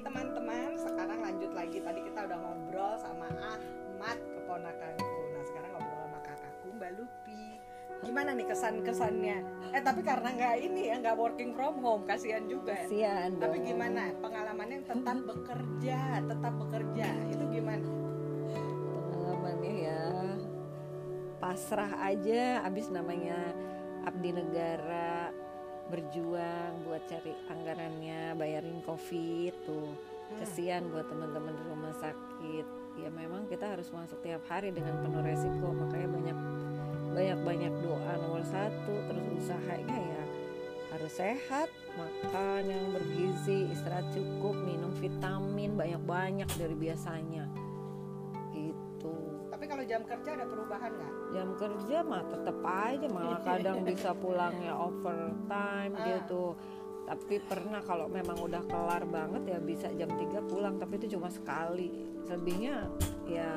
teman-teman, sekarang lanjut lagi. Tadi kita udah ngobrol sama Ahmad keponakanku. Nah sekarang ngobrol sama kakakku Mbak Lupi. Gimana nih kesan-kesannya? Eh tapi karena nggak ini ya nggak working from home, kasihan juga. Kasihan Tapi dong. gimana pengalamannya tetap bekerja, tetap bekerja itu gimana? Pengalamannya ya pasrah aja abis namanya abdi negara berjuang buat cari anggarannya bayarin covid tuh. Kesian buat teman-teman di rumah sakit. Ya memang kita harus masuk tiap hari dengan penuh resiko makanya banyak banyak banyak doa nomor satu terus usahanya ya harus sehat makan yang bergizi istirahat cukup minum vitamin banyak-banyak dari biasanya jam kerja ada perubahan nggak? jam kerja mah tetap aja malah kadang bisa pulangnya overtime Ah. gitu tapi pernah kalau memang udah kelar banget ya bisa jam 3 pulang tapi itu cuma sekali selebihnya ya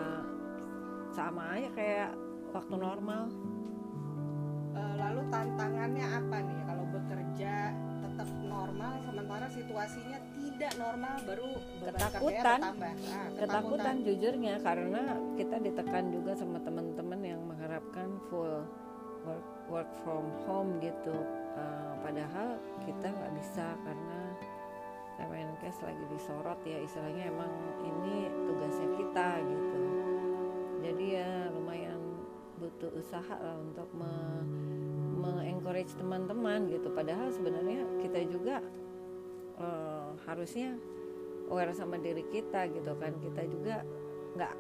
sama aja kayak waktu normal Eh, lalu tantangannya apa nih kalau bekerja tetap normal sementara situasinya tidak normal baru Ketakutan. Nah, ketakutan. Jujurnya karena kita ditekan juga sama teman-teman yang mengharapkan full work work from home gitu. Uh, padahal kita nggak bisa karena Kemenkes lagi disorot ya istilahnya emang ini tugasnya kita gitu. Jadi ya lumayan butuh usaha lah untuk me, encourage teman-teman gitu. Padahal sebenarnya kita juga uh, harusnya aware sama diri kita gitu kan. Kita juga nggak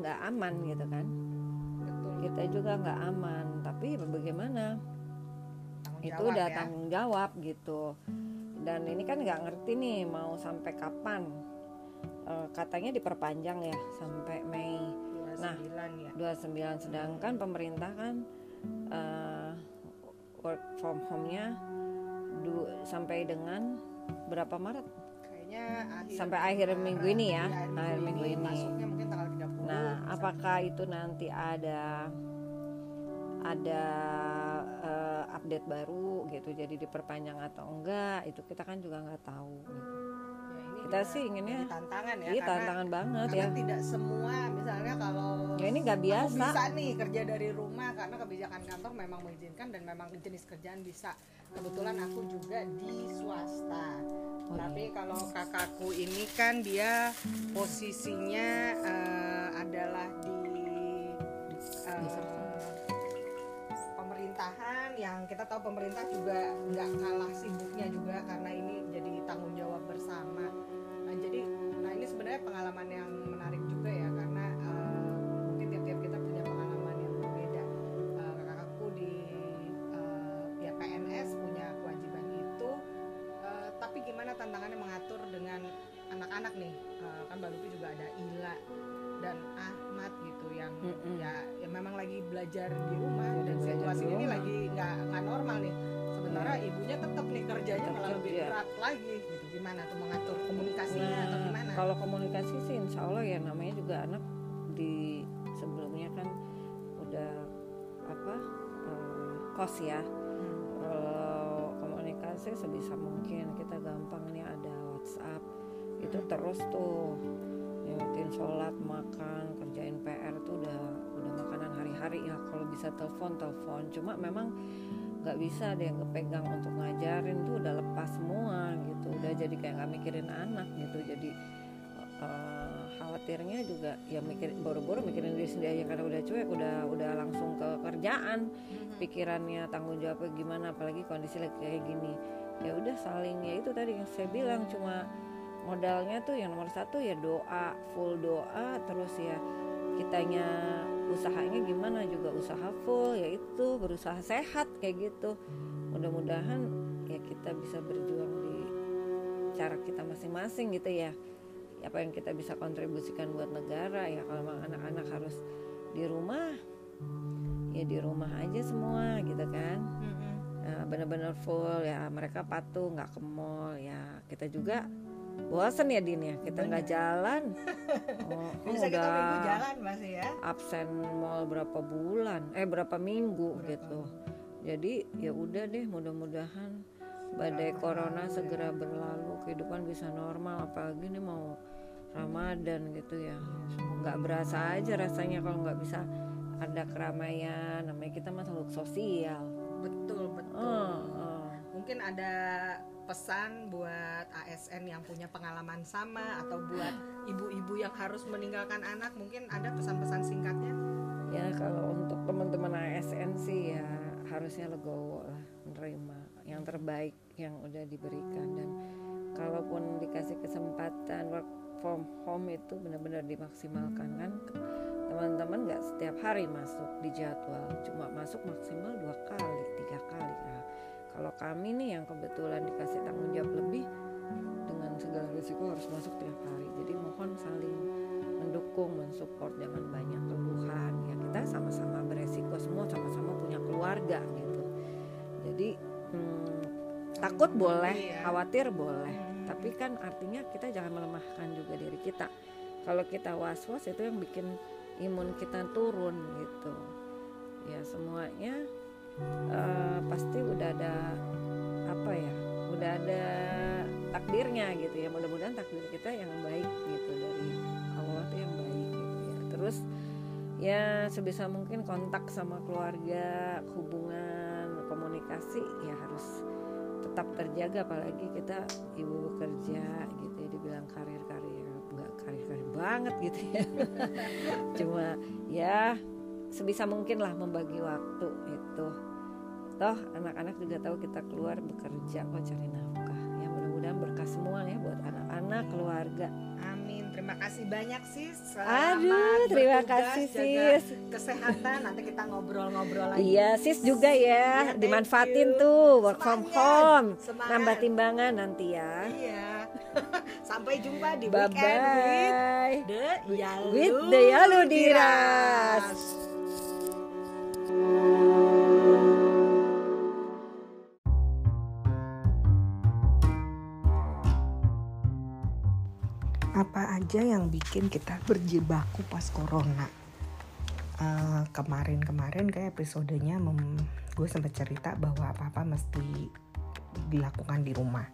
nggak aman gitu kan. Betul. kita juga nggak aman. Tapi bagaimana? Tanggung itu udah ya. tanggung jawab gitu. Dan ini kan nggak ngerti nih mau sampai kapan. Eh, katanya diperpanjang ya sampai Mei. 29 ya. 29 sedangkan pemerintah kan eh, work from home-nya du- sampai dengan berapa Maret Kayaknya akhir sampai akhir minggu ini ya Iya, akhir minggu ini Masuknya mungkin tanggal 30. Nah, apakah itu nanti ada ada eh, update baru gitu, jadi diperpanjang atau enggak? Itu kita kan juga nggak tahu. gitu. Kita sih inginnya, tantangan ya iya tantangan banget karena ya. tidak semua misalnya kalau Ya ini nggak Aku biasa. bisa nih kerja dari rumah karena kebijakan kantor memang mengizinkan dan memang jenis kerjaan bisa. Kebetulan aku juga di swasta. Oh, Tapi kalau kakakku ini kan dia posisinya eh, adalah di eh, pemerintahan yang kita tahu pemerintah juga nggak kalah sibuknya juga karena ini jadi tanggung jawab bersama. Nah, jadi nah ini sebenarnya pengalaman yang menarik juga ya karena eh, mungkin tiap-tiap kita punya pengalaman yang berbeda. Eh, kakakku di eh, ya PNS punya kewajiban itu, eh, tapi gimana tantangannya mengatur dengan anak-anak nih? Eh, kan Mbak Lupi juga ada Ila dan Ahmad gitu yang Mm-mm. ya, ya memang lagi belajar di rumah dan situasi ini lagi nggak nggak normal nih. Sementara ibunya tetap nih kerjanya malah lebih kerja. berat lagi gitu. Gimana tuh komunikasi sih insya Allah ya namanya juga anak di sebelumnya kan udah apa eh, kos ya. Hmm. Kalau komunikasi sebisa mungkin kita gampang nih ada WhatsApp itu Hmm. terus tuh ngingetin sholat makan kerjain PR tuh udah udah makanan hari-hari ya kalau bisa telepon telepon cuma memang nggak bisa deh kepegang untuk ngajarin tuh udah lepas semua gitu udah jadi kayak nggak mikirin anak gitu jadi eh, khawatirnya juga ya mikir boro-boro mikirin diri sendiri aja karena udah cuek udah udah langsung ke kerjaan. Mhm. pikirannya tanggung jawabnya gimana apalagi kondisi lagi kayak gini. Ya udah saling ya itu tadi yang saya bilang cuma modalnya tuh yang nomor satu ya doa full doa terus ya kitanya usahanya gimana juga usaha full ya itu berusaha sehat kayak gitu. Mudah-mudahan ya kita bisa berjuang di cara kita masing-masing gitu ya apa yang kita bisa kontribusikan buat negara ya kalau memang anak-anak harus di rumah ya di rumah aja semua gitu kan. Nah, bener-bener full ya mereka patuh nggak ke mall ya kita juga bosen ya Din ya. Kita nggak jalan. Oh, oh, Bisa kita udah minggu jalan masih ya. absen mall berapa bulan? Eh berapa minggu Berapa? gitu. Jadi ya udah deh mudah-mudahan badai corona segera berlalu kehidupan bisa normal apalagi ini mau Ramadan gitu ya. Nggak berasa aja rasanya kalau nggak bisa ada keramaian namanya kita makhluk sosial. Betul betul. Oh, oh. mungkin ada pesan buat ASN yang punya pengalaman sama atau buat ibu-ibu yang harus meninggalkan anak mungkin ada pesan-pesan singkatnya? Ya kalau untuk teman-teman ASN sih ya harusnya legowo lah menerima yang terbaik yang udah diberikan. Dan kalaupun dikasih kesempatan work from home itu benar-benar dimaksimalkan kan? Teman-teman nggak setiap hari masuk di jadwal cuma masuk maksimal dua kali tiga kali. Nah, kalau kami nih yang kebetulan dikasih tanggung jawab lebih dengan segala risiko harus masuk tiap hari. Jadi mohon saling mendukung mensupport jangan banyak keluhan. Ya kita sama-sama beresiko semua sama-sama punya keluarga gitu. Jadi hmm, takut boleh ya. khawatir boleh. Tapi kan artinya kita jangan melemahkan juga diri kita. Kalau kita was-was itu yang bikin imun kita turun gitu. Ya semuanya uh, pasti udah ada apa ya udah ada takdirnya gitu ya. Mudah-mudahan takdir kita yang baik gitu dari Allah tuh yang baik gitu ya. Terus ya sebisa mungkin kontak sama keluarga hubungan komunikasi ya harus tetap terjaga apalagi kita ibu bekerja gitu ya dibilang karir-karir nggak karir-karir banget gitu ya. Cuma ya sebisa mungkin lah membagi waktu itu. Toh anak-anak juga tahu kita keluar bekerja kok cari nafkah. Ya mudah-mudahan berkah semua ya buat anak-anak keluarga terima kasih banyak sis Selamat aduh terima kasih sis. kesehatan. Nanti kita ngobrol-ngobrol lagi. Iya, sis juga ya, thank dimanfaatin tuh work from Semangat, home, semangat. nambah timbangan nanti ya. iya. Sampai jumpa di Bye weekend with bye. the Yalu With the Yalu Diras. Aja yang bikin kita berjibaku pas corona. Eh, kemarin-kemarin kayak episodenya mem- gue sempat cerita bahwa apa-apa mesti dilakukan di rumah.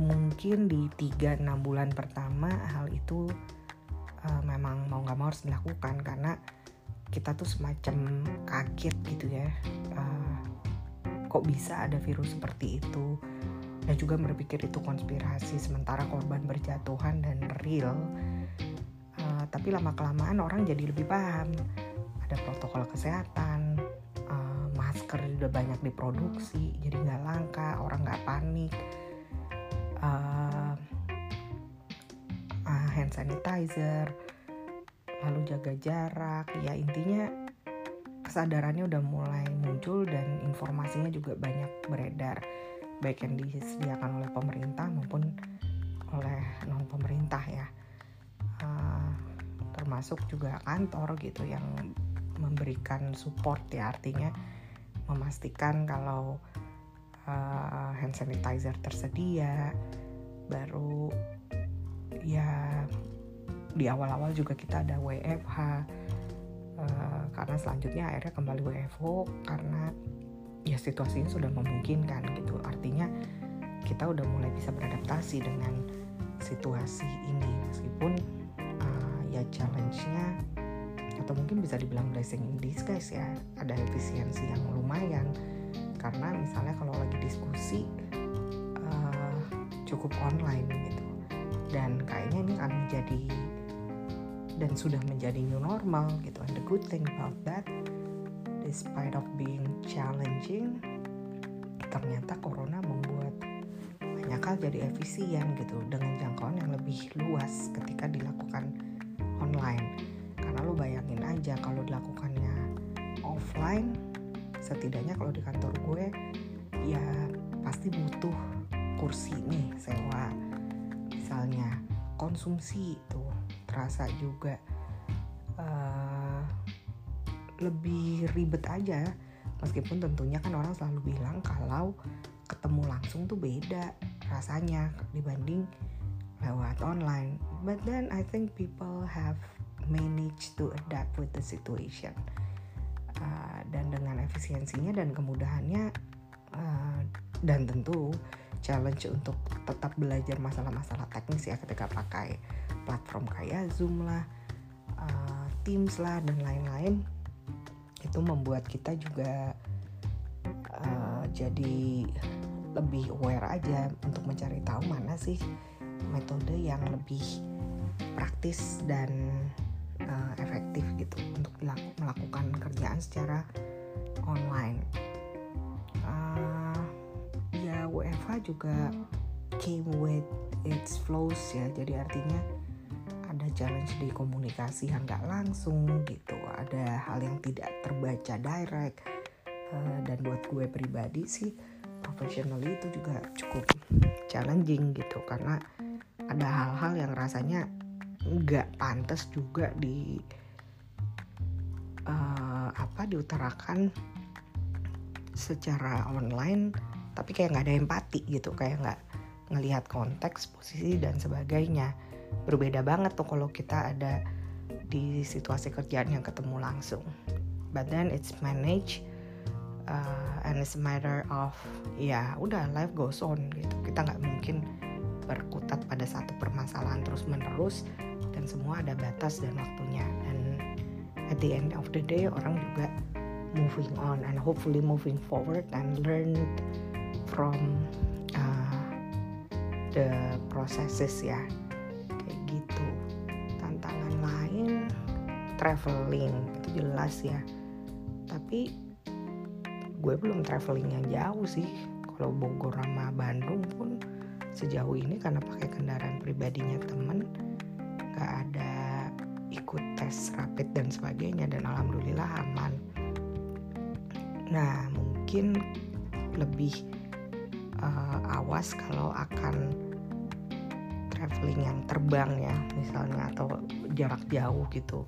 Mungkin di 3-6 bulan pertama hal itu eh, memang mau nggak mau harus dilakukan karena kita tuh semacam kaget gitu ya. Eh, kok bisa ada virus seperti itu dan juga berpikir itu konspirasi sementara korban berjatuhan dan real. Uh, tapi lama kelamaan orang jadi lebih paham. Ada protokol kesehatan uh, masker udah banyak diproduksi jadi nggak langka orang nggak panik. Uh, uh, hand sanitizer lalu jaga jarak. Ya intinya kesadarannya udah mulai muncul dan informasinya juga banyak beredar baik yang disediakan oleh pemerintah maupun oleh non pemerintah ya. Uh, termasuk juga kantor gitu yang memberikan support ya artinya memastikan kalau uh, hand sanitizer tersedia. Baru ya di awal-awal juga kita ada WFH uh, karena selanjutnya akhirnya kembali WFO karena ya situasinya sudah memungkinkan gitu. Artinya kita udah mulai bisa beradaptasi dengan situasi ini. Meskipun uh, ya challenge-nya atau mungkin bisa dibilang blessing in disguise ya ada efisiensi yang lumayan. Karena misalnya kalau lagi diskusi uh, cukup online gitu. Dan kayaknya ini akan menjadi dan sudah menjadi new normal gitu. And the good thing about that despite of being challenging ternyata corona membuat banyak hal jadi efisien gitu dengan jangkauan yang lebih luas ketika dilakukan online. Karena lo bayangin aja kalau dilakukannya offline setidaknya kalau di kantor gue ya pasti butuh kursi nih sewa. Misalnya konsumsi itu terasa juga lebih ribet aja. Meskipun tentunya kan orang selalu bilang kalau ketemu langsung tuh beda rasanya dibanding lewat online. But then I think people have managed to adapt with the situation. Uh, dan dengan efisiensinya dan kemudahannya uh, dan tentu challenge untuk tetap belajar masalah-masalah teknis ya ketika pakai platform kayak Zoom lah, uh, Teams lah dan lain-lain itu membuat kita juga uh, jadi lebih aware aja untuk mencari tahu mana sih metode yang lebih praktis dan uh, efektif gitu untuk melakukan kerjaan secara online. Uh, ya WFH juga came with its flows ya, jadi artinya challenge di komunikasi yang nggak langsung gitu, ada hal yang tidak terbaca direct. Uh, dan buat gue pribadi sih professionally itu juga cukup challenging gitu. Karena ada hal-hal yang rasanya nggak pantas juga di uh, apa diutarakan secara online tapi kayak nggak ada empati gitu. Kayak nggak ngelihat konteks posisi dan sebagainya berbeda banget tuh kalau kita ada di situasi kerjaan yang ketemu langsung. But then it's managed uh, and it's a matter of ya udah life goes on gitu. Kita nggak mungkin berkutat pada satu permasalahan terus menerus dan semua ada batas dan waktunya. Dan at the end of the day orang juga moving on and hopefully moving forward and learn from uh, the processes ya traveling itu jelas ya. Tapi gue belum traveling yang jauh sih. Kalau Bogor sama Bandung pun sejauh ini karena pakai kendaraan pribadinya temen nggak ada ikut tes rapid dan sebagainya dan alhamdulillah aman. Nah mungkin lebih uh, awas kalau akan traveling yang terbang ya misalnya atau jarak jauh gitu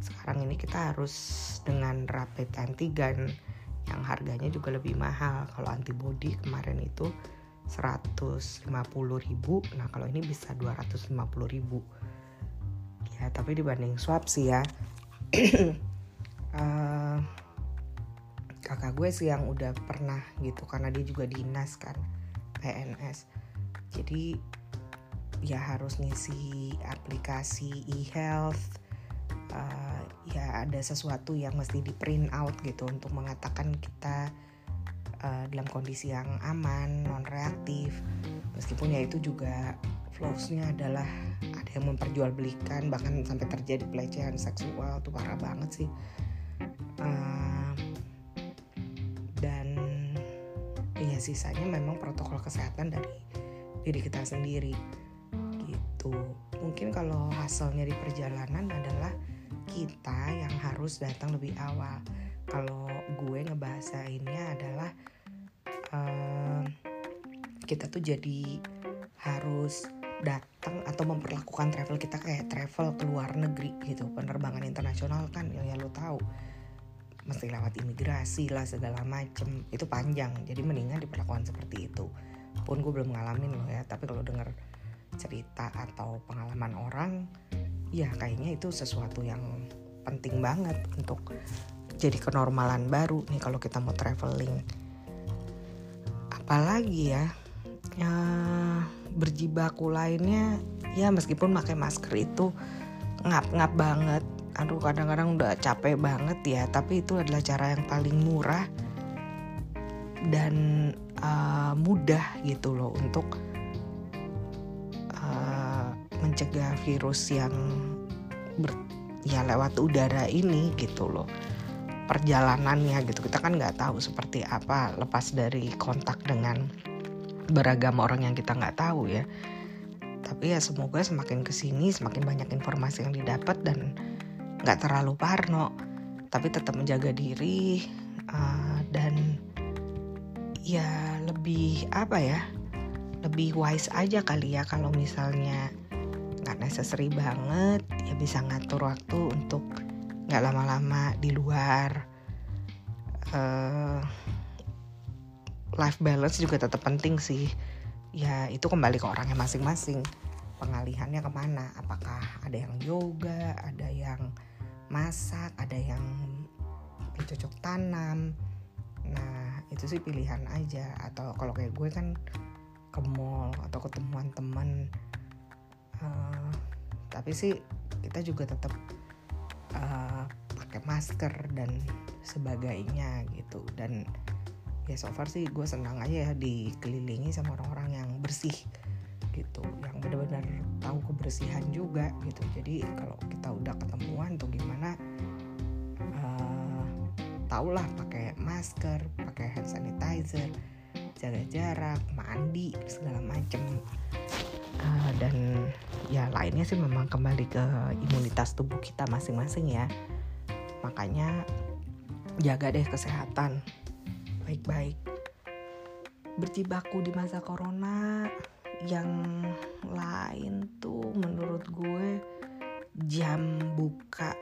sekarang ini kita harus dengan rapid antigen yang harganya juga lebih mahal. Kalau antibody kemarin itu 150 ribu nah kalau ini bisa 250 ribu. Ya tapi dibanding swab sih ya. Uh, kakak gue sih yang udah pernah gitu karena dia juga dinas kan PNS jadi ya harus ngisi aplikasi e-health uh, ya ada sesuatu yang mesti di print out gitu untuk mengatakan kita uh, dalam kondisi yang aman non reaktif meskipun ya itu juga flowsnya adalah ada yang memperjualbelikan bahkan sampai terjadi pelecehan seksual tuh parah banget sih. Uh, dan ya sisanya memang protokol kesehatan dari diri kita sendiri gitu. Mungkin kalau hasilnya di perjalanan adalah kita yang harus datang lebih awal. Kalau gue ngebahasainnya adalah uh, kita tuh jadi harus datang atau memperlakukan travel kita kayak travel ke luar negeri gitu. Penerbangan internasional kan yang ya lo tahu. Mesti lewat imigrasi lah segala macem. Itu panjang. Jadi mendingan diperlakukan seperti itu. Pun gue belum ngalamin loh ya. Tapi kalau denger cerita atau pengalaman orang ya kayaknya itu sesuatu yang penting banget untuk jadi kenormalan baru nih kalau kita mau traveling. Apalagi ya ya berjibaku lainnya ya meskipun pakai masker itu ngap-ngap banget. Aduh kadang-kadang udah capek banget ya tapi itu adalah cara yang paling murah dan uh, mudah gitu loh untuk mencegah virus yang ber, ya lewat udara ini gitu loh. Perjalanannya gitu. Kita kan nggak tahu seperti apa lepas dari kontak dengan beragam orang yang kita nggak tahu ya. Tapi ya semoga semakin ke sini semakin banyak informasi yang didapat dan nggak terlalu parno. Tapi tetap menjaga diri uh, dan ya lebih apa ya? Lebih wise aja kali ya kalau misalnya nggak necessary banget ya bisa ngatur waktu untuk nggak lama-lama di luar. Uh, life balance juga tetap penting sih. Ya itu kembali ke orangnya masing-masing. Pengalihannya ke mana? Apakah ada yang yoga ada yang masak ada yang bercocok tanam? Nah itu sih pilihan aja. Atau kalau kayak gue kan ke mall atau ketemuan teman uh, tapi sih kita juga tetap uh, pakai masker dan sebagainya gitu. Dan ya so far sih gue senang aja ya dikelilingi sama orang-orang yang bersih gitu yang benar-benar tahu kebersihan juga gitu. Jadi kalau kita udah ketemuan tuh gimana uh, lah pakai masker pakai hand sanitizer jaga jarak mandi segala macem uh, dan ya lainnya sih memang kembali ke imunitas tubuh kita masing-masing ya. Makanya jaga deh kesehatan. Baik-baik. Berjibaku di masa corona yang lain tuh menurut gue jam buka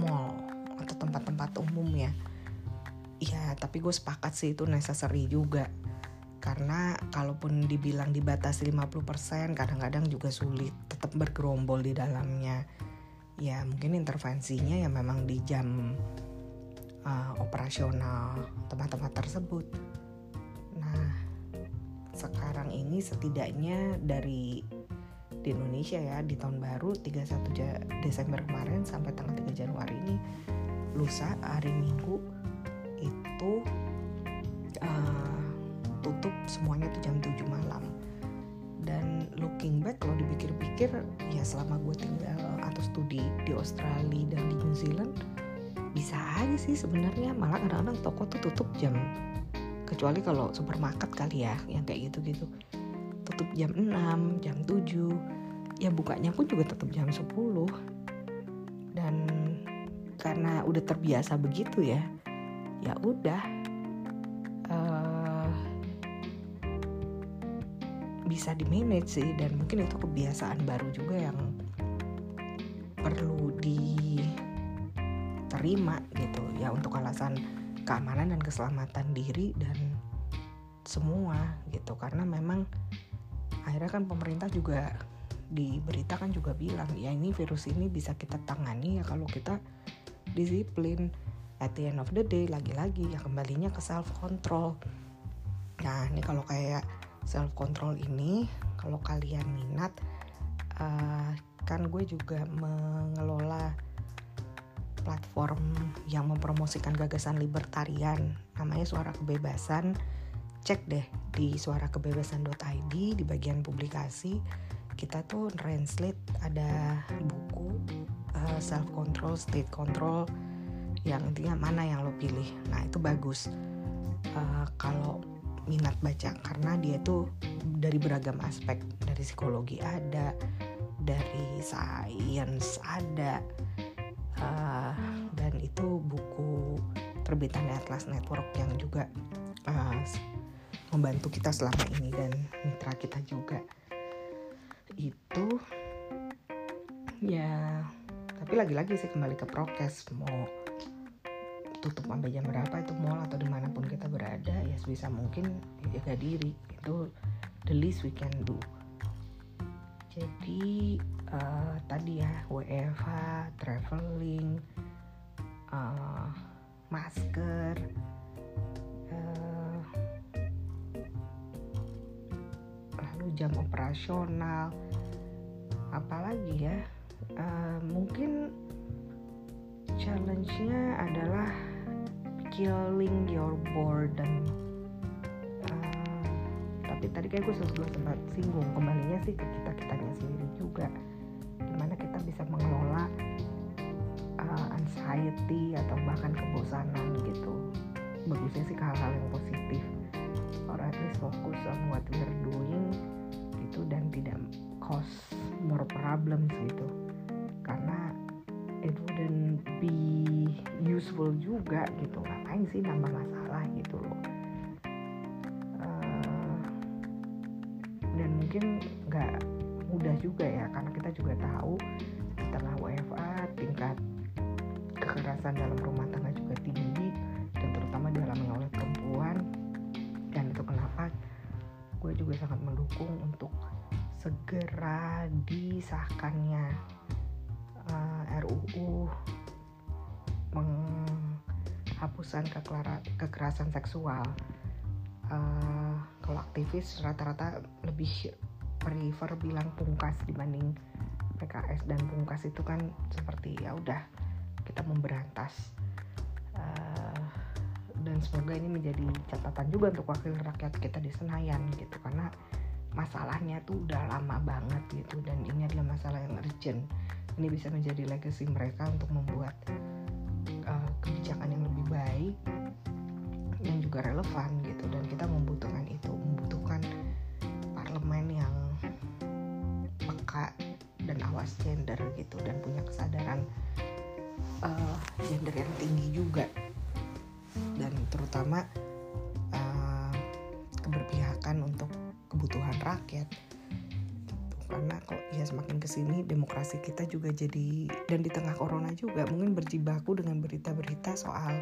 mall atau tempat-tempat umum ya. Ya tapi gue sepakat sih itu necessary juga karena kalaupun dibilang dibatasi 50% kadang-kadang juga sulit tetap bergerombol di dalamnya ya mungkin intervensinya ya memang di jam uh, operasional tempat-tempat tersebut. Nah, sekarang ini setidaknya dari di Indonesia ya di tahun baru 31 Desember kemarin sampai tanggal 3 Januari ini lusa hari Minggu itu uh, tutup semuanya tuh jam 7 malam. Dan looking back kalau dipikir-pikir ya selama gue tinggal atau studi di Australia dan di New Zealand bisa aja sih sebenarnya. Malah kadang-kadang toko tuh tutup jam kecuali kalau supermarket kali ya yang kayak gitu-gitu. Tutup jam 6 jam 7 ya bukanya pun juga tetap jam 10 dan karena udah terbiasa begitu ya ya udah bisa di manage sih dan mungkin itu kebiasaan baru juga yang perlu di terima gitu. Ya untuk alasan keamanan dan keselamatan diri dan semua gitu. Karena memang akhirnya kan pemerintah juga diberitakan juga bilang ya ini virus ini bisa kita tangani ya kalau kita disiplin. At the end of the day lagi-lagi ya kembalinya ke self control nah ini kalau kayak self control ini kalau kalian minat uh, kan gue juga mengelola platform yang mempromosikan gagasan libertarian namanya Suara Kebebasan. Cek deh di suarakebebasan.id di bagian publikasi. Kita tuh translate ada buku uh, self control state control yang intinya mana yang lo pilih. Nah itu bagus. Uh, kalau minat baca karena dia tuh dari beragam aspek dari psikologi ada dari sains ada uh, dan itu buku terbitan Atlas Network yang juga uh, membantu kita selama ini dan mitra kita juga. Itu ya tapi lagi-lagi sih kembali ke prokes mau tutup sampai jam berapa itu mall atau di mana pun kita berada ya sebisa mungkin jaga diri itu the least we can do. Jadi uh, tadi ya WFH traveling uh, masker uh, lalu jam operasional apalagi ya uh, mungkin challenge-nya adalah killing your boredom. Tapi tadi kayak gue sempat singgung kembalinya sih ke kita kitanya sendiri juga. Gimana kita bisa mengelola uh, anxiety atau bahkan kebosanan gitu. Bagusnya sih ke hal-hal yang positif. Or at least fokus on what we're doing gitu dan tidak cause more problems gitu juga gitu ngapain sih nambah masalah gitu loh. Mungkin nggak mudah juga ya karena kita juga tahu penghapusan kekerasan seksual. Uh, kalau aktivis rata-rata lebih prefer bilang pungkas dibanding PKS dan pungkas itu kan seperti ya udah kita memberantas. Uh, dan semoga ini menjadi catatan juga untuk wakil rakyat kita di Senayan gitu. Karena masalahnya tuh udah lama banget gitu. Dan ini adalah masalah yang urgent. Ini bisa menjadi legacy mereka untuk membuat uh, kebijakan yang juga relevan gitu. Dan kita membutuhkan itu membutuhkan parlemen yang peka dan awas gender gitu dan punya kesadaran uh, gender yang tinggi juga. Dan terutama uh, keberpihakan untuk kebutuhan rakyat. Karena kok ya semakin ke sini demokrasi kita juga jadi dan di tengah corona juga mungkin berjibaku dengan berita-berita soal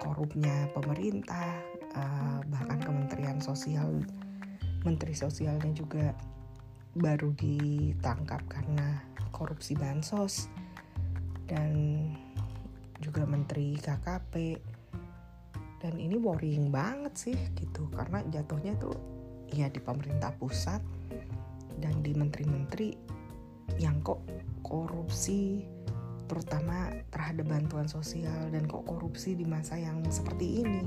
korupnya pemerintah uh, bahkan kementerian sosial menteri sosialnya juga baru ditangkap karena korupsi bansos. Dan juga menteri KKP dan ini worrying banget sih gitu. Karena jatuhnya tuh ya di pemerintah pusat dan di menteri-menteri yang kok korupsi terutama terhadap bantuan sosial dan kok korupsi di masa yang seperti ini.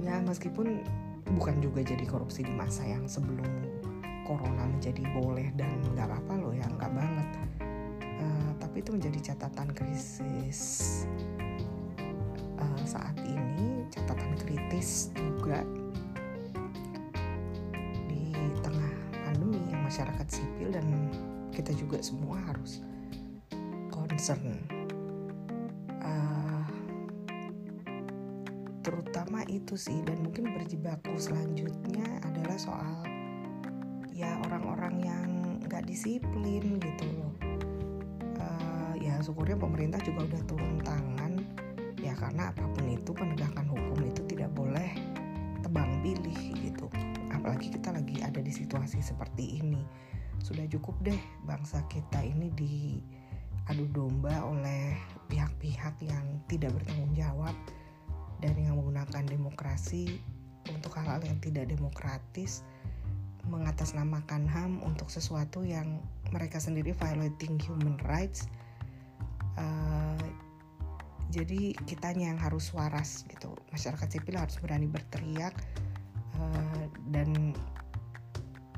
Ya meskipun bukan juga jadi korupsi di masa yang sebelum corona menjadi boleh dan nggak apa-apa loh ya nggak banget. Uh, tapi itu menjadi catatan krisis uh, saat ini catatan kritis juga masyarakat sipil dan kita juga semua harus concern. Uh, terutama itu sih dan mungkin berjibaku selanjutnya adalah soal ya orang-orang yang nggak disiplin gitu loh. Uh, ya syukurnya pemerintah juga udah turun tangan. Ya karena apa pun itu penegakan hukum itu tidak boleh tebang pilih gitu. Apalagi kita lagi ada di situasi seperti ini. Sudah cukup deh bangsa kita ini diadu domba oleh pihak-pihak yang tidak bertanggung jawab dan yang menggunakan demokrasi untuk hal-hal yang tidak demokratis mengatasnamakan HAM untuk sesuatu yang mereka sendiri violating human rights. Uh, jadi kitanya yang harus waras gitu. Masyarakat sipil harus berani berteriak Eh, dan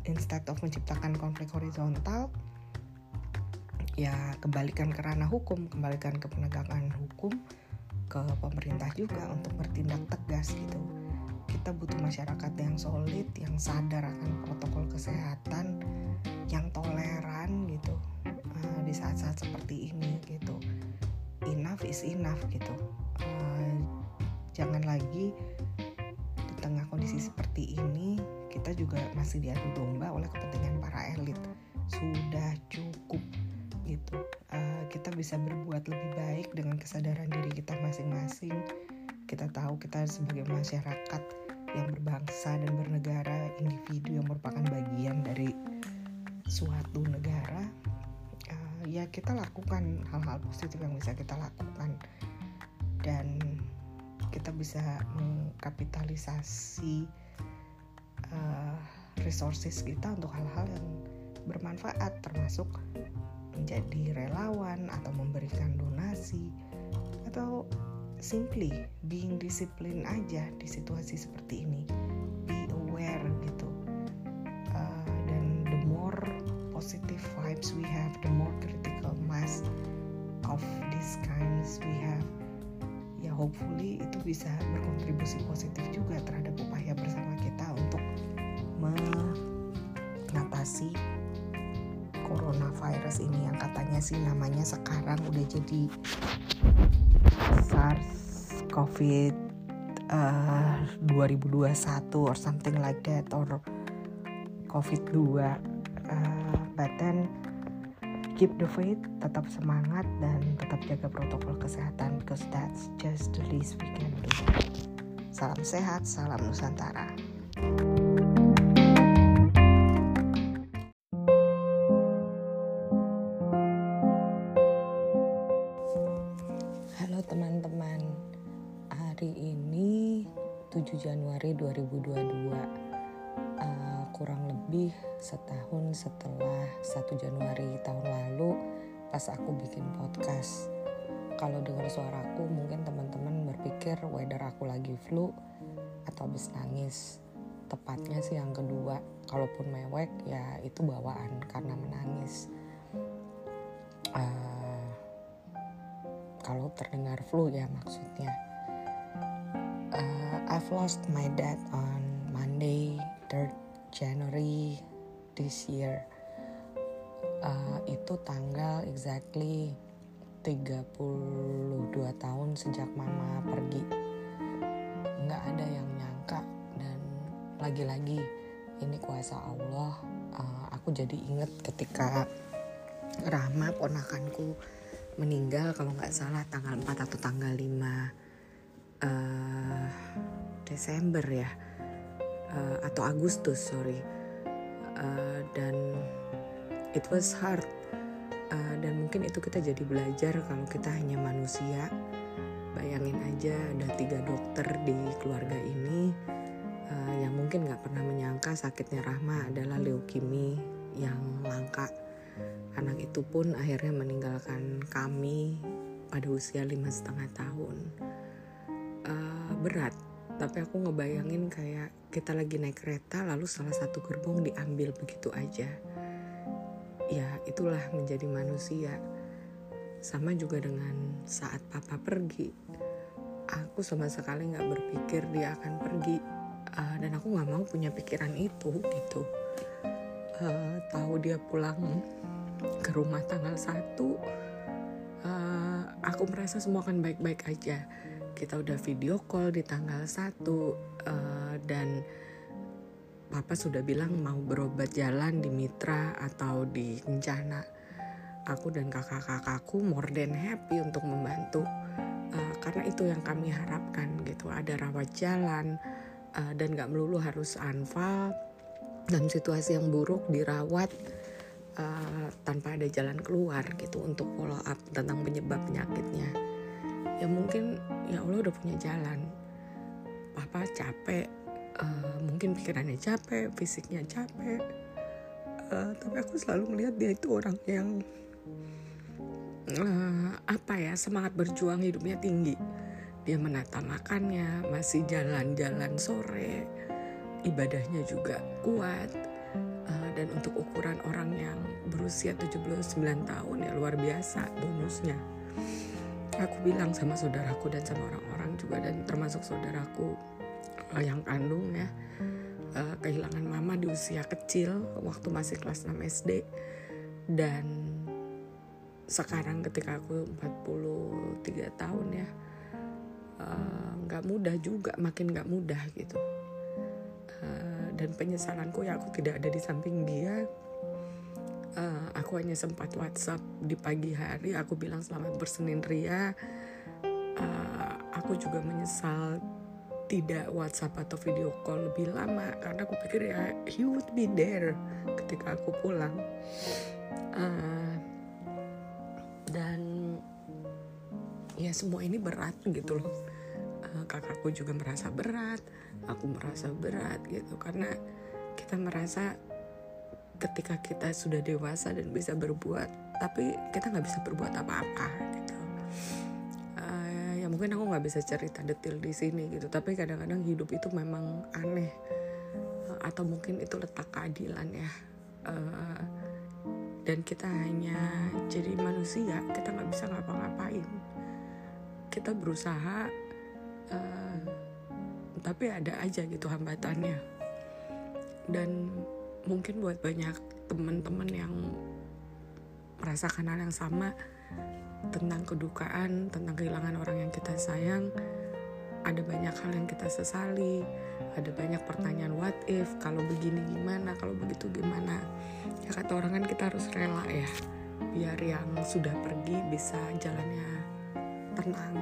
instead of menciptakan konflik horizontal ya kembalikan ke ranah hukum kembalikan ke penegakan hukum ke pemerintah juga untuk bertindak tegas gitu. Kita butuh masyarakat yang solid yang sadar akan protokol kesehatan yang toleran gitu uh, di saat-saat seperti ini gitu. Enough is enough gitu. Uh, jangan lagi tengah kondisi seperti ini kita juga masih diadu domba oleh kepentingan para elit. Sudah cukup bisa berbuat lebih baik dengan kesadaran diri kita masing-masing. Kita tahu kita sebagai masyarakat yang berbangsa dan bernegara individu yang merupakan bagian dari suatu negara uh, ya kita lakukan hal-hal positif yang bisa kita lakukan. Dan kita bisa mengkapitalisasi uh, resources kita untuk hal-hal yang bermanfaat termasuk menjadi relawan atau memberikan donasi atau simply being discipline aja di situasi seperti ini. Be aware gitu. Uh, dan the more positive vibes we have the more critical mass of these kinds we have hopefully itu bisa berkontribusi positif juga terhadap upaya bersama kita untuk mengatasi coronavirus ini yang katanya sih namanya sekarang udah jadi SARS COVID uh, 2021 or something like that or COVID 2 uh, but then keep the faith, tetap semangat dan tetap jaga protokol kesehatan because that's just the least we can do. Salam sehat, salam Nusantara. Halo teman-teman, Januari 2022 uh, kurang lebih setahun setelah 1 Januari tahun lalu pas aku bikin podcast. Kalau dengar suaraku mungkin teman-teman berpikir whether aku lagi flu atau habis nangis. Tepatnya sih yang kedua. Kalaupun mewek ya itu bawaan karena menangis. Uh, kalau terdengar flu ya maksudnya uh, I've lost my dad on Monday 3rd January this year. Uh, itu tanggal exactly 32 tahun sejak mama pergi. Nggak ada yang nyangka dan lagi-lagi ini kuasa Allah uh, aku jadi inget ketika Rahma ponakanku meninggal kalau nggak salah tanggal 4 atau tanggal 5 uh, Desember ya. Uh, atau Agustus sorry. Uh, dan it was hard. Uh, dan mungkin itu kita jadi belajar kalau kita hanya manusia. Bayangin aja ada tiga dokter di keluarga ini uh, yang mungkin nggak pernah menyangka sakitnya Rahma adalah leukemi yang langka. Anak itu pun akhirnya meninggalkan kami pada usia lima setengah tahun uh, berat. Tapi aku ngebayangin kayak kita lagi naik kereta lalu salah satu gerbong diambil begitu aja. Ya itulah menjadi manusia. Sama juga dengan saat papa pergi. Aku sama sekali nggak berpikir dia akan pergi. Uh, dan aku nggak mau punya pikiran itu gitu. Uh, tahu dia pulang ke rumah tanggal 1 uh, aku merasa semua akan baik-baik aja kita udah video call di tanggal 1 uh, dan papa sudah bilang mau berobat jalan di Mitra atau di Kencana. Aku dan kakak-kakakku more than happy untuk membantu uh, karena itu yang kami harapkan gitu. Ada rawat jalan uh, dan gak melulu harus anfal. Dalam situasi yang buruk dirawat uh, tanpa ada jalan keluar gitu untuk follow up tentang penyebab penyakitnya ya mungkin ya Allah udah punya jalan. Papa capek uh, mungkin pikirannya capek fisiknya capek. Uh, tapi aku selalu melihat dia itu orang yang uh, apa ya semangat berjuang hidupnya tinggi. Dia menata makannya masih jalan-jalan sore ibadahnya juga kuat uh, dan untuk ukuran orang yang berusia 79 tahun ya luar biasa bonusnya aku bilang sama saudaraku dan sama orang-orang juga dan termasuk saudaraku uh, yang kandung ya uh, kehilangan mama di usia kecil waktu masih kelas 6 SD dan sekarang ketika aku 43 tahun ya nggak uh, mudah juga makin nggak mudah gitu. Uh, dan penyesalanku ya aku tidak ada di samping dia uh, aku hanya sempat WhatsApp di pagi hari aku bilang selamat bersenin ria. Uh, aku juga menyesal tidak WhatsApp atau video call lebih lama karena aku pikir ya he would be there ketika aku pulang. Uh, dan ya semua ini berat gitu loh. Uh, kakakku juga merasa berat aku merasa berat gitu karena kita merasa ketika kita sudah dewasa dan bisa berbuat tapi kita nggak bisa berbuat apa-apa gitu. Uh, ya mungkin aku nggak bisa cerita detail di sini gitu. Tapi kadang-kadang hidup itu memang aneh. Uh, atau mungkin itu letak keadilan ya. Uh, dan kita hanya jadi manusia kita nggak bisa ngapa-ngapain. Kita berusaha uh, tapi ada aja gitu hambatannya. Dan mungkin buat banyak teman-teman yang merasakan hal yang sama tentang kedukaan tentang kehilangan orang yang kita sayang. Ada banyak hal yang kita sesali ada banyak pertanyaan what if? Kalau begini gimana? Kalau begitu gimana? Ya kata orang kan kita harus rela ya biar yang sudah pergi bisa jalannya tenang.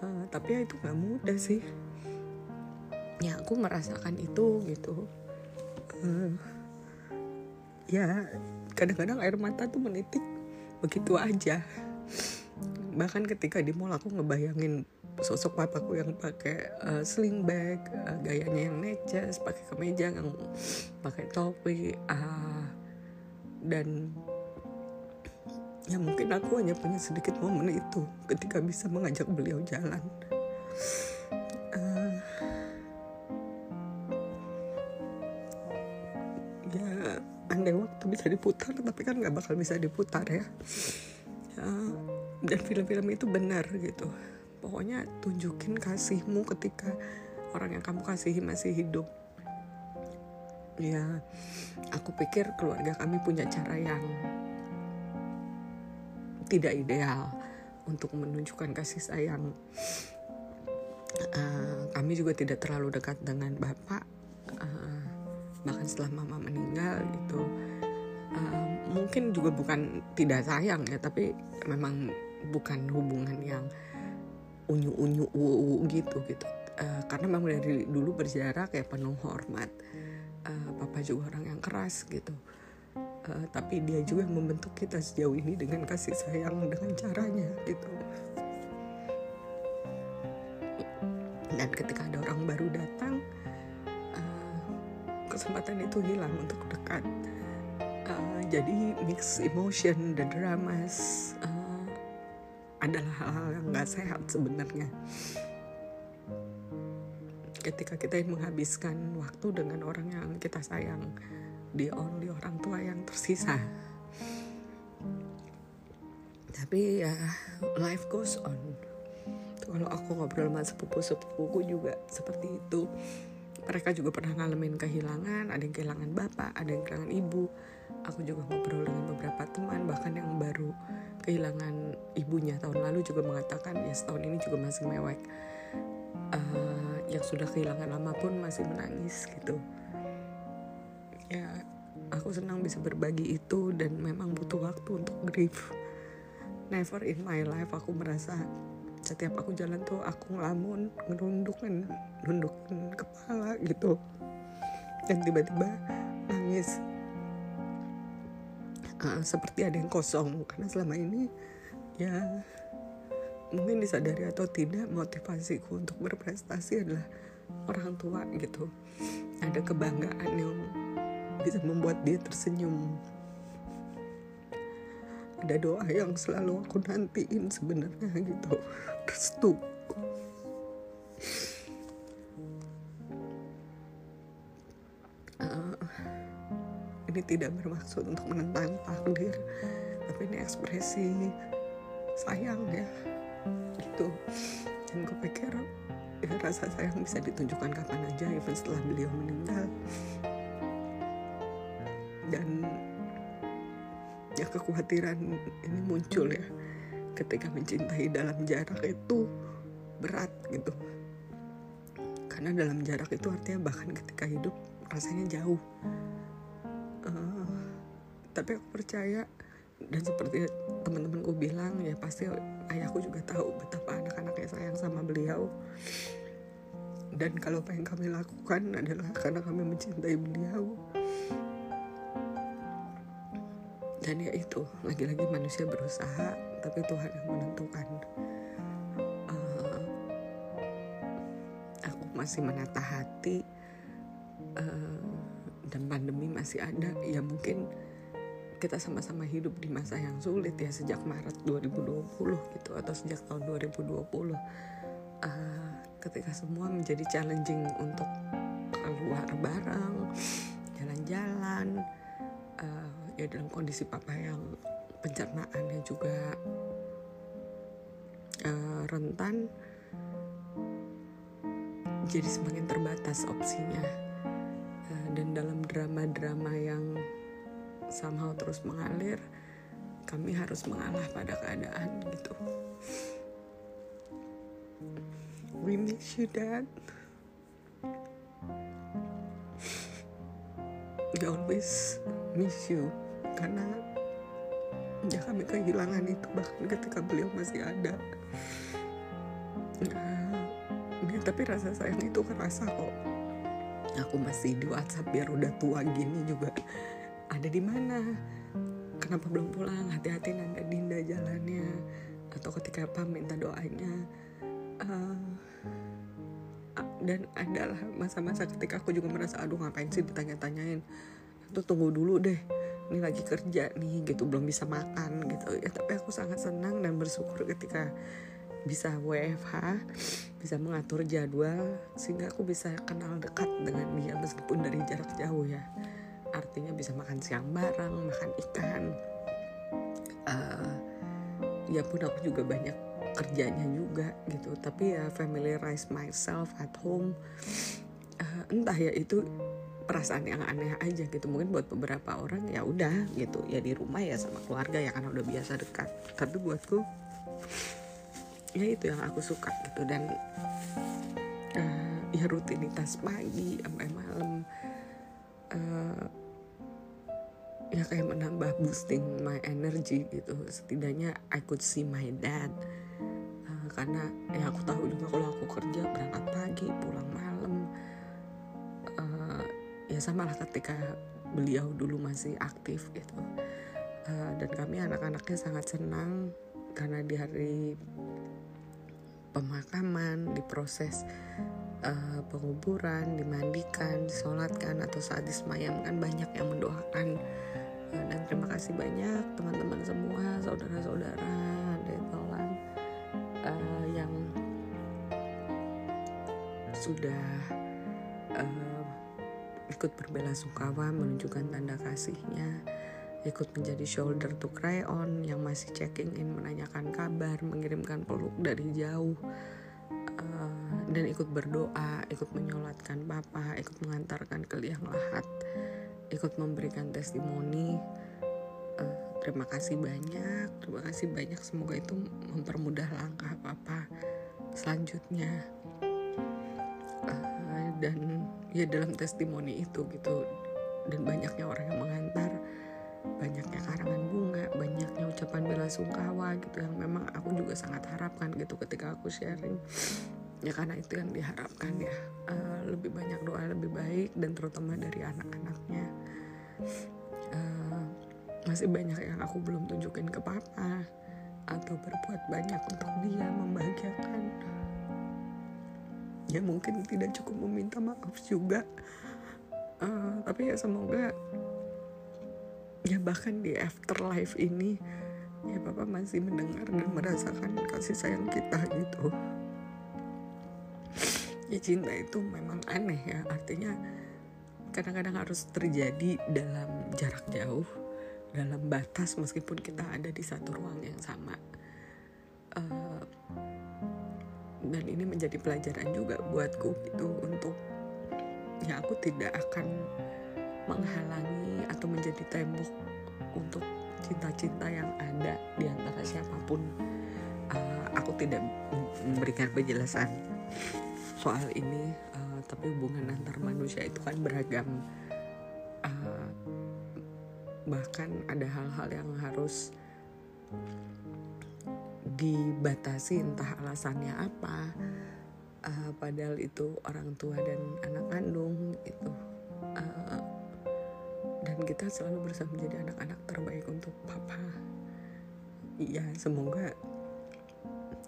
Uh, tapi ya itu nggak mudah sih. Ya aku merasakan itu gitu uh, ya kadang-kadang air mata tuh menitik begitu aja. Bahkan ketika di mall aku ngebayangin sosok papaku yang pakai uh, sling bag uh, gayanya yang neces pakai kemeja yang pakai topi uh, dan ya mungkin aku hanya punya sedikit momen itu ketika bisa mengajak beliau jalan bisa diputar tapi kan nggak bakal bisa diputar ya, ya dan film-film itu benar gitu. Pokoknya tunjukin kasihmu ketika orang yang kamu kasihi masih hidup. Ya aku pikir keluarga kami punya cara yang tidak ideal untuk menunjukkan kasih sayang. Uh, kami juga tidak terlalu dekat dengan bapak. Uh, bahkan setelah mama meninggal gitu mungkin juga bukan tidak sayang ya tapi memang bukan hubungan yang unyu unyu uu gitu gitu. Uh, karena memang dari dulu berjarak kayak penuh hormat. Uh, papa juga orang yang keras gitu. Uh, tapi dia juga membentuk kita sejauh ini dengan kasih sayang dengan caranya gitu. Dan ketika ada orang baru datang uh, kesempatan itu hilang untuk dekat uh, jadi mix emotion the dramas uh, adalah hal-hal yang nggak sehat sebenarnya. Ketika kita menghabiskan waktu dengan orang yang kita sayang di only orang tua yang tersisa. Tapi ya life goes on. Kalau aku ngobrol sama sepupu-sepupuku juga seperti itu. Mereka juga pernah ngalamin kehilangan ada yang kehilangan bapak ada yang kehilangan ibu aku juga ngobrol dengan beberapa teman bahkan yang baru kehilangan ibunya tahun lalu juga mengatakan ya setahun ini juga masih mewek. Uh, yang sudah kehilangan lama pun masih menangis gitu. Ya aku senang bisa berbagi itu dan memang butuh waktu untuk grief. Never in my life aku merasa setiap aku jalan tuh aku ngelamun ngerundukin nundukin kepala gitu. Dan tiba-tiba nangis uh, seperti ada yang kosong. Karena selama ini ya mungkin disadari atau tidak motivasiku untuk berprestasi adalah orang tua gitu. Ada kebanggaan yang bisa membuat dia tersenyum. Ada doa yang selalu aku nantiin sebenarnya gitu. Restu ini tidak bermaksud untuk menentang takdir tapi ini ekspresi sayang ya. Gitu dan gue pikir ya, rasa sayang bisa ditunjukkan kapan aja even setelah beliau meninggal. Dan ya kekhawatiran ini muncul ya ketika mencintai dalam jarak itu berat gitu. Karena dalam jarak itu artinya bahkan ketika hidup rasanya jauh tapi aku percaya dan seperti teman-temanku bilang ya pasti ayahku juga tahu betapa anak-anaknya sayang sama beliau. Dan kalau apa yang kami lakukan adalah karena kami mencintai beliau. Dan ya itu lagi-lagi manusia berusaha tapi Tuhan yang menentukan. Uh, aku masih menata hati uh, dan pandemi masih ada ya mungkin kita sama-sama hidup di masa yang sulit ya sejak Maret 2020 gitu atau sejak tahun 2020 uh, ketika semua menjadi challenging untuk keluar bareng jalan-jalan uh, ya dalam kondisi papa yang pencernaannya juga uh, rentan jadi semakin terbatas opsinya dan dalam drama-drama yang somehow terus mengalir kami harus mengalah pada keadaan gitu. We miss you dad. We always miss you. Karena ya kami kehilangan itu bahkan ketika beliau masih ada. Nah, ya, tapi rasa sayang itu kerasa kok aku masih di WhatsApp biar udah tua gini juga. Ada di mana? Kenapa belum pulang? Hati-hati nanda dinda jalannya. Atau ketika apa minta doanya uh, dan adalah masa-masa ketika aku juga merasa aduh ngapain sih ditanya-tanyain? Itu tunggu dulu deh ini lagi kerja nih gitu belum bisa makan gitu. Ya tapi aku sangat senang dan bersyukur ketika bisa WFH bisa mengatur jadwal sehingga aku bisa kenal dekat dengan dia meskipun dari jarak jauh ya. Artinya bisa makan siang bareng makan ikan. Uh, ya pun aku juga banyak kerjanya juga gitu. Tapi ya familiarize myself at home. Uh, entah ya itu perasaan yang aneh aja gitu. Mungkin buat beberapa orang ya udah gitu. Ya di rumah ya sama keluarga ya karena udah biasa dekat. Tapi buatku ya itu yang aku suka gitu. Dan uh, ya rutinitas pagi sampai malam uh, ya kayak menambah boosting my energy gitu. Setidaknya I could see my dad uh, karena ya aku tahu juga kalau aku kerja berangkat pagi pulang malam uh, ya sama lah ketika beliau dulu masih aktif gitu. Uh, dan kami anak-anaknya sangat senang karena di hari pemakaman, diproses uh, penguburan, dimandikan, disolatkan atau saat disemayamkan banyak yang mendoakan. Uh, dan terima kasih banyak teman-teman semua, saudara-saudara, detolan uh, yang sudah uh, ikut berbela sungkawa menunjukkan tanda kasihnya ikut menjadi shoulder to cry on yang masih checking in menanyakan kabar mengirimkan peluk dari jauh. Uh, dan ikut berdoa ikut menyolatkan papa ikut mengantarkan ke liang lahat ikut memberikan testimoni. Uh, terima kasih banyak terima kasih banyak. Semoga itu mempermudah langkah papa selanjutnya. Uh, dan ya dalam testimoni itu gitu dan banyaknya orang yang mengantar banyaknya karangan bunga, banyaknya ucapan bela sungkawa gitu yang memang aku juga sangat harapkan gitu ketika aku sharing. Ya karena itu yang diharapkan ya uh, lebih banyak doa lebih baik dan terutama dari anak-anaknya. Uh, masih banyak yang aku belum tunjukin ke papa atau berbuat banyak untuk dia membahagiakan. Ya mungkin tidak cukup meminta maaf juga. Uh, tapi ya semoga ya bahkan di afterlife ini ya papa masih mendengar dan merasakan kasih sayang kita gitu. Ya cinta itu memang aneh ya. Artinya kadang-kadang harus terjadi dalam jarak jauh dalam batas meskipun kita ada di satu ruang yang sama. Uh, dan ini menjadi pelajaran juga buatku gitu untuk ya aku tidak akan menghalangi atau menjadi tembok untuk cinta-cinta yang ada di antara siapa pun. Uh, aku tidak memberikan penjelasan soal ini, uh, tapi hubungan antar manusia itu kan beragam. Uh, bahkan ada hal-hal yang harus dibatasi entah alasannya apa. Uh, padahal itu orang tua dan anak kandung itu. Kita selalu berusaha menjadi anak-anak terbaik untuk papa. Ya semoga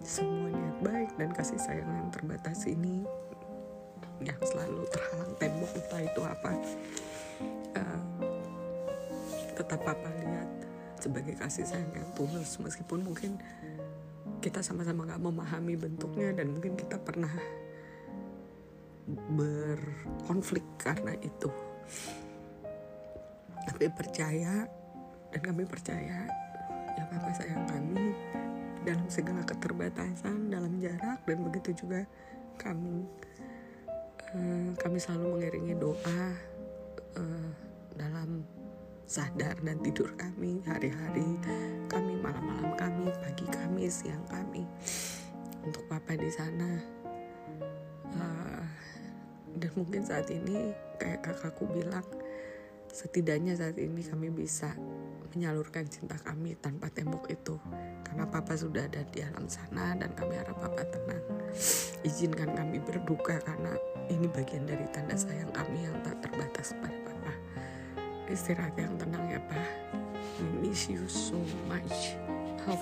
semua niat baik dan kasih sayang yang terbatas ini yang selalu terhalang tembok entah itu apa uh, tetap papa lihat sebagai kasih sayang yang tulus. Meskipun mungkin kita sama-sama gak memahami bentuknya dan mungkin kita pernah berkonflik karena itu tapi percaya dan kami percaya ya Papa sayang kami dalam segala keterbatasan dalam jarak dan begitu juga kami uh, kami selalu mengiringi doa uh, dalam sadar dan tidur kami hari-hari kami malam-malam kami pagi kami siang kami. Untuk papa di sana uh, dan mungkin saat ini kayak kakakku bilang setidaknya saat ini kami bisa menyalurkan cinta kami tanpa tembok itu. Karena papa sudah ada di alam sana dan kami harap papa tenang. Izinkan kami berduka karena ini bagian dari tanda sayang kami yang tak terbatas pada papa. Istirahat yang tenang ya pak. We miss you so much. Al